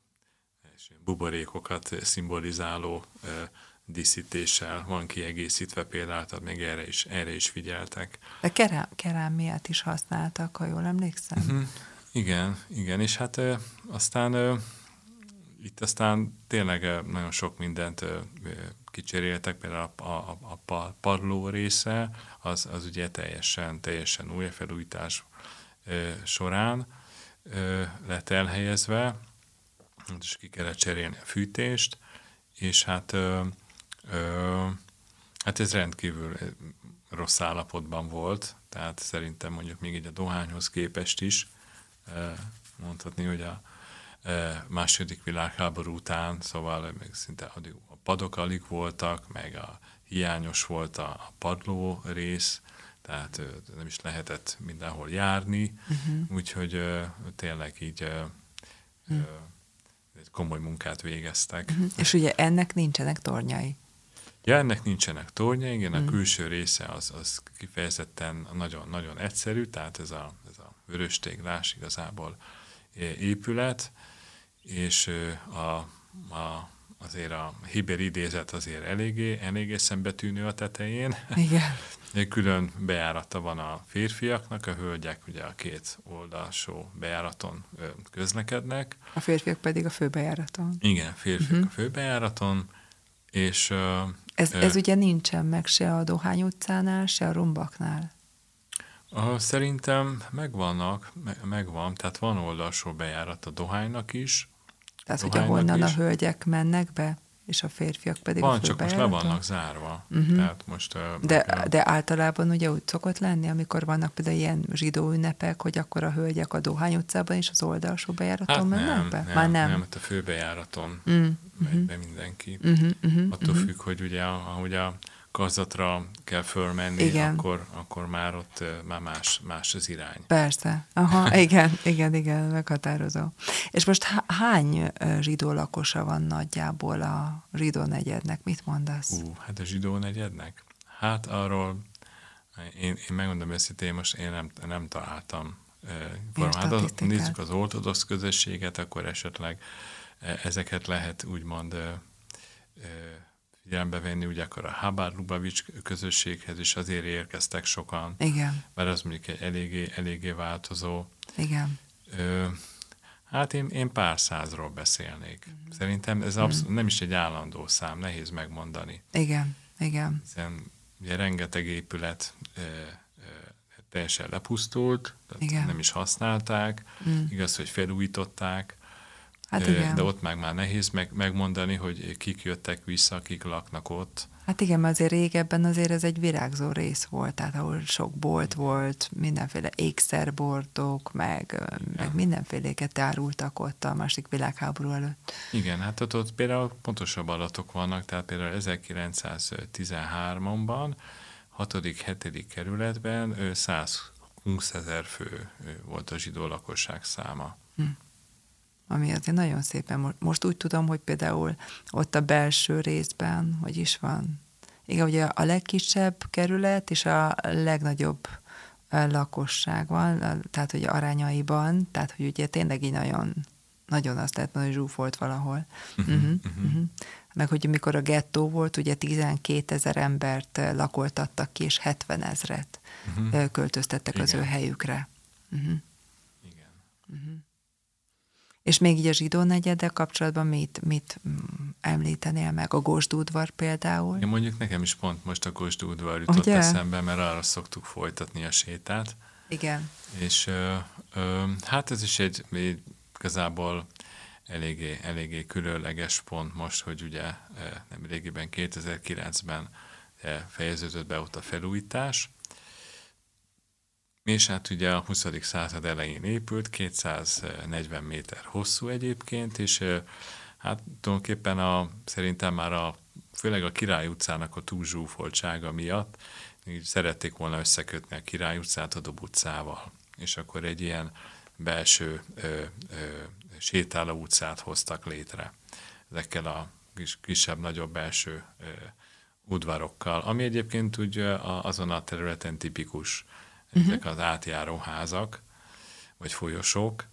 és buborékokat szimbolizáló e, díszítéssel van kiegészítve például, tehát még erre is, erre is figyeltek. De kerám, kerámiát is használtak, ha jól emlékszem. Hm, igen, igen, és hát e, aztán e, itt aztán tényleg e, nagyon sok mindent e, kicseréltek, például a, a, a pa- padló része, az, az ugye teljesen, teljesen új felújítás ö, során ö, lett elhelyezve, és ki kellett cserélni a fűtést, és hát, ö, ö, hát ez rendkívül rossz állapotban volt, tehát szerintem mondjuk még így a dohányhoz képest is mondhatni, hogy a második világháború után, szóval meg szinte a padok alig voltak, meg a hiányos volt a, padló rész, tehát nem is lehetett mindenhol járni, uh-huh. úgyhogy tényleg így uh-huh. komoly munkát végeztek. Uh-huh. És ugye ennek nincsenek tornyai. Ja, ennek nincsenek tornyai, igen, a külső része az, az kifejezetten nagyon, nagyon egyszerű, tehát ez a, ez a vöröstéglás igazából épület, és a, a, azért a hiber idézet azért eléggé, eléggé szembetűnő a tetején. Igen. Külön bejárata van a férfiaknak, a hölgyek ugye a két oldalsó bejáraton közlekednek. A férfiak pedig a főbejáraton. Igen, férfiak uh-huh. a főbejáraton, és... Ez, ez ugye nincsen meg se a Dohány utcánál, se a Rombaknál. Uh, szerintem megvannak, me, megvan, tehát van oldalsó bejárat a Dohánynak is. Tehát, hogy ahonnan is. a hölgyek mennek be, és a férfiak pedig van, a csak most le vannak zárva. Uh-huh. Tehát most, de, meg, de általában ugye úgy szokott lenni, amikor vannak például ilyen zsidó ünnepek, hogy akkor a hölgyek a Dohány utcában is az oldalsó bejáraton hát mennek nem, be? Nem, Már nem. Nem, hát a főbejáraton mm, megy uh-huh. be mindenki. Uh-huh, uh-huh, Attól uh-huh. függ, hogy ugye ahogy a kazatra kell fölmenni, igen. akkor, akkor már ott már más, más az irány. Persze. Aha, igen, igen, igen, meghatározó. És most hány zsidó lakosa van nagyjából a zsidó negyednek? Mit mondasz? Ú, hát a zsidó negyednek? Hát arról én, én megmondom őszintén, most én nem, nem találtam hát az, nézzük az ortodox közösséget, akkor esetleg ezeket lehet úgymond figyelembe venni, ugye akkor a Habár Lubavics közösséghez is azért érkeztek sokan. Igen. Mert az mondjuk egy eléggé, eléggé változó. Igen. Ö, hát én, én pár százról beszélnék. Mm. Szerintem ez abszol- mm. nem is egy állandó szám, nehéz megmondani. Igen, igen. Hiszen ugye rengeteg épület ö, ö, teljesen lepusztult, tehát igen. nem is használták, mm. igaz, hogy felújították, Hát igen. De ott meg már nehéz meg, megmondani, hogy kik jöttek vissza, kik laknak ott. Hát igen, mert azért régebben azért ez egy virágzó rész volt, tehát ahol sok bolt volt, mindenféle ékszerboltok, meg, ja. meg mindenféléket árultak ott a másik világháború előtt. Igen, hát ott, ott például pontosabb adatok vannak, tehát például 1913-ban, 6.-7. kerületben 120 ezer fő volt a zsidó lakosság száma. Hm ami azért nagyon szépen, most úgy tudom, hogy például ott a belső részben, hogy is van, igen, ugye a legkisebb kerület és a legnagyobb lakosság van, tehát hogy arányaiban, tehát hogy ugye tényleg így nagyon, nagyon azt lehet mondani, hogy zsúfolt valahol. Uh-huh, uh-huh, uh-huh. Meg hogy amikor a gettó volt, ugye 12 ezer embert lakoltattak ki, és 70 ezret uh-huh. költöztettek Igen. az ő helyükre. Uh-huh. Igen. Uh-huh. És még így a zsidó negyeddel kapcsolatban mit, mit említenél meg? A Gosdúdvar például? Ja, mondjuk nekem is pont most a Gosdúdvar jutott Ugye? eszembe, mert arra szoktuk folytatni a sétát. Igen. És ö, ö, hát ez is egy, egy igazából eléggé, eléggé különleges pont most, hogy ugye nem régiben 2009-ben fejeződött be ott a felújítás, és hát ugye a 20. század elején épült, 240 méter hosszú egyébként, és hát tulajdonképpen a, szerintem már a, főleg a Király utcának a túlzsúfoltsága miatt így szerették volna összekötni a Király utcát a Dob utcával. És akkor egy ilyen belső ö, ö, sétáló utcát hoztak létre ezekkel a kis, kisebb-nagyobb belső ö, udvarokkal, ami egyébként úgy azon a területen tipikus uh-huh. ezek az átjáró házak, vagy folyosók,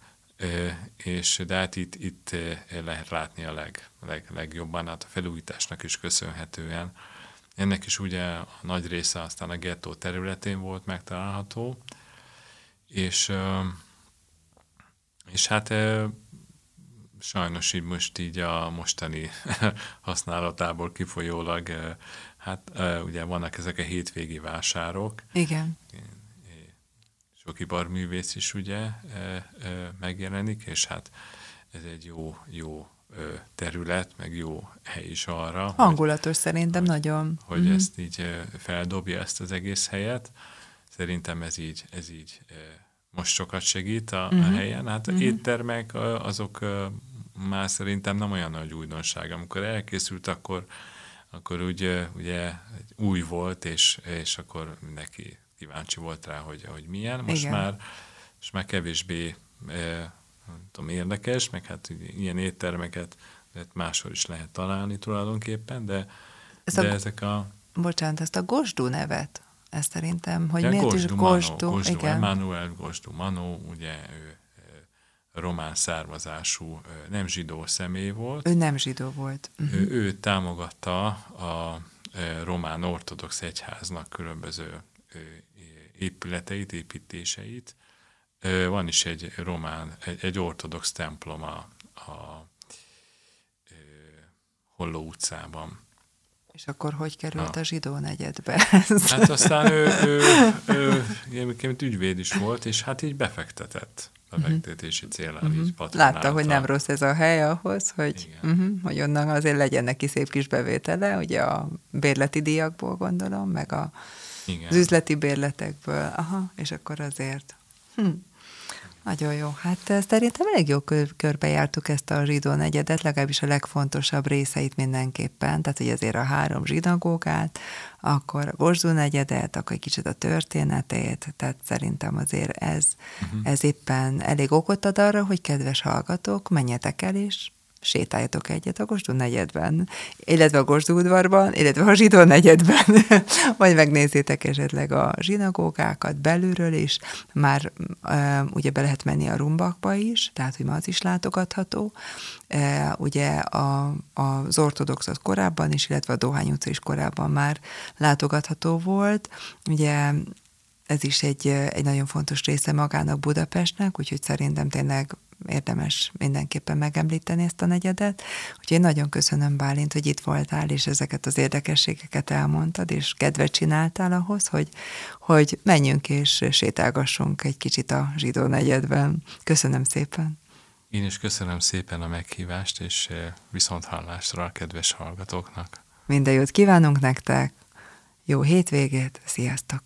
és de hát itt, itt lehet látni a leg, leg, legjobban, hát a felújításnak is köszönhetően. Ennek is ugye a nagy része aztán a gettó területén volt megtalálható, és, és hát sajnos így most így a mostani használatából kifolyólag, hát ugye vannak ezek a hétvégi vásárok. Igen sok iparművész is ugye megjelenik, és hát ez egy jó, jó terület, meg jó hely is arra. Hangulatos hogy, szerintem hogy, nagyon. Hogy mm-hmm. ezt így feldobja ezt az egész helyet. Szerintem ez így, ez így most sokat segít a, mm-hmm. a mhm. helyen. Hát mm-hmm. éttermek azok már szerintem nem olyan nagy újdonság. Amikor elkészült, akkor, akkor úgy, ugye új volt, és, és akkor mindenki kíváncsi volt rá, hogy, hogy milyen. Most Igen. már, most már kevésbé e, tudom, érdekes, meg hát ilyen éttermeket lehet máshol is lehet találni tulajdonképpen, de, ez de a, ezek a... Bocsánat, ezt a Gosdú nevet, ezt szerintem, hogy miért Gosdú, is Gosdú, Manó, Gosdú igen. Emmanuel Gosdú Manó, ugye ő román származású, nem zsidó személy volt. Ő nem zsidó volt. Uh-huh. Ő, ő támogatta a román ortodox egyháznak különböző épületeit, építéseit. Van is egy román, egy, egy ortodox templom a, a, Holló utcában. És akkor hogy került ha. a zsidó negyedbe? Hát aztán ő, ő, ő, ő, ő ügyvéd is volt, és hát így befektetett befektetési mhm. célra uh-huh. így Látta, hogy nem rossz ez a hely ahhoz, hogy, uh-huh, hogy onnan azért legyen neki szép kis bevétele, ugye a bérleti díjakból gondolom, meg a igen. az üzleti bérletekből. Aha, és akkor azért. Hm. Nagyon jó. Hát szerintem elég jó kör, körbejártuk ezt a zsidó negyedet, legalábbis a legfontosabb részeit mindenképpen. Tehát, hogy azért a három zsinagógát, akkor a Gosdú negyedet, akkor egy kicsit a történetét, tehát szerintem azért ez, uh-huh. ez éppen elég okot ad arra, hogy kedves hallgatók, menjetek el és sétáljatok egyet a Gosdú negyedben, illetve a Gosdú udvarban, illetve a Zsidó negyedben, vagy megnézzétek esetleg a zsinagógákat belülről is, már e, ugye be lehet menni a rumbakba is, tehát hogy ma az is látogatható. E, ugye a, az ortodoxot korábban is, illetve a Dohány utca is korábban már látogatható volt. Ugye ez is egy, egy nagyon fontos része magának Budapestnek, úgyhogy szerintem tényleg érdemes mindenképpen megemlíteni ezt a negyedet. Úgyhogy én nagyon köszönöm, Bálint, hogy itt voltál, és ezeket az érdekességeket elmondtad, és kedvet csináltál ahhoz, hogy, hogy menjünk és sétálgassunk egy kicsit a zsidó negyedben. Köszönöm szépen! Én is köszönöm szépen a meghívást, és eh, viszont hallásra a kedves hallgatóknak. Minden jót kívánunk nektek, jó hétvégét, sziasztok!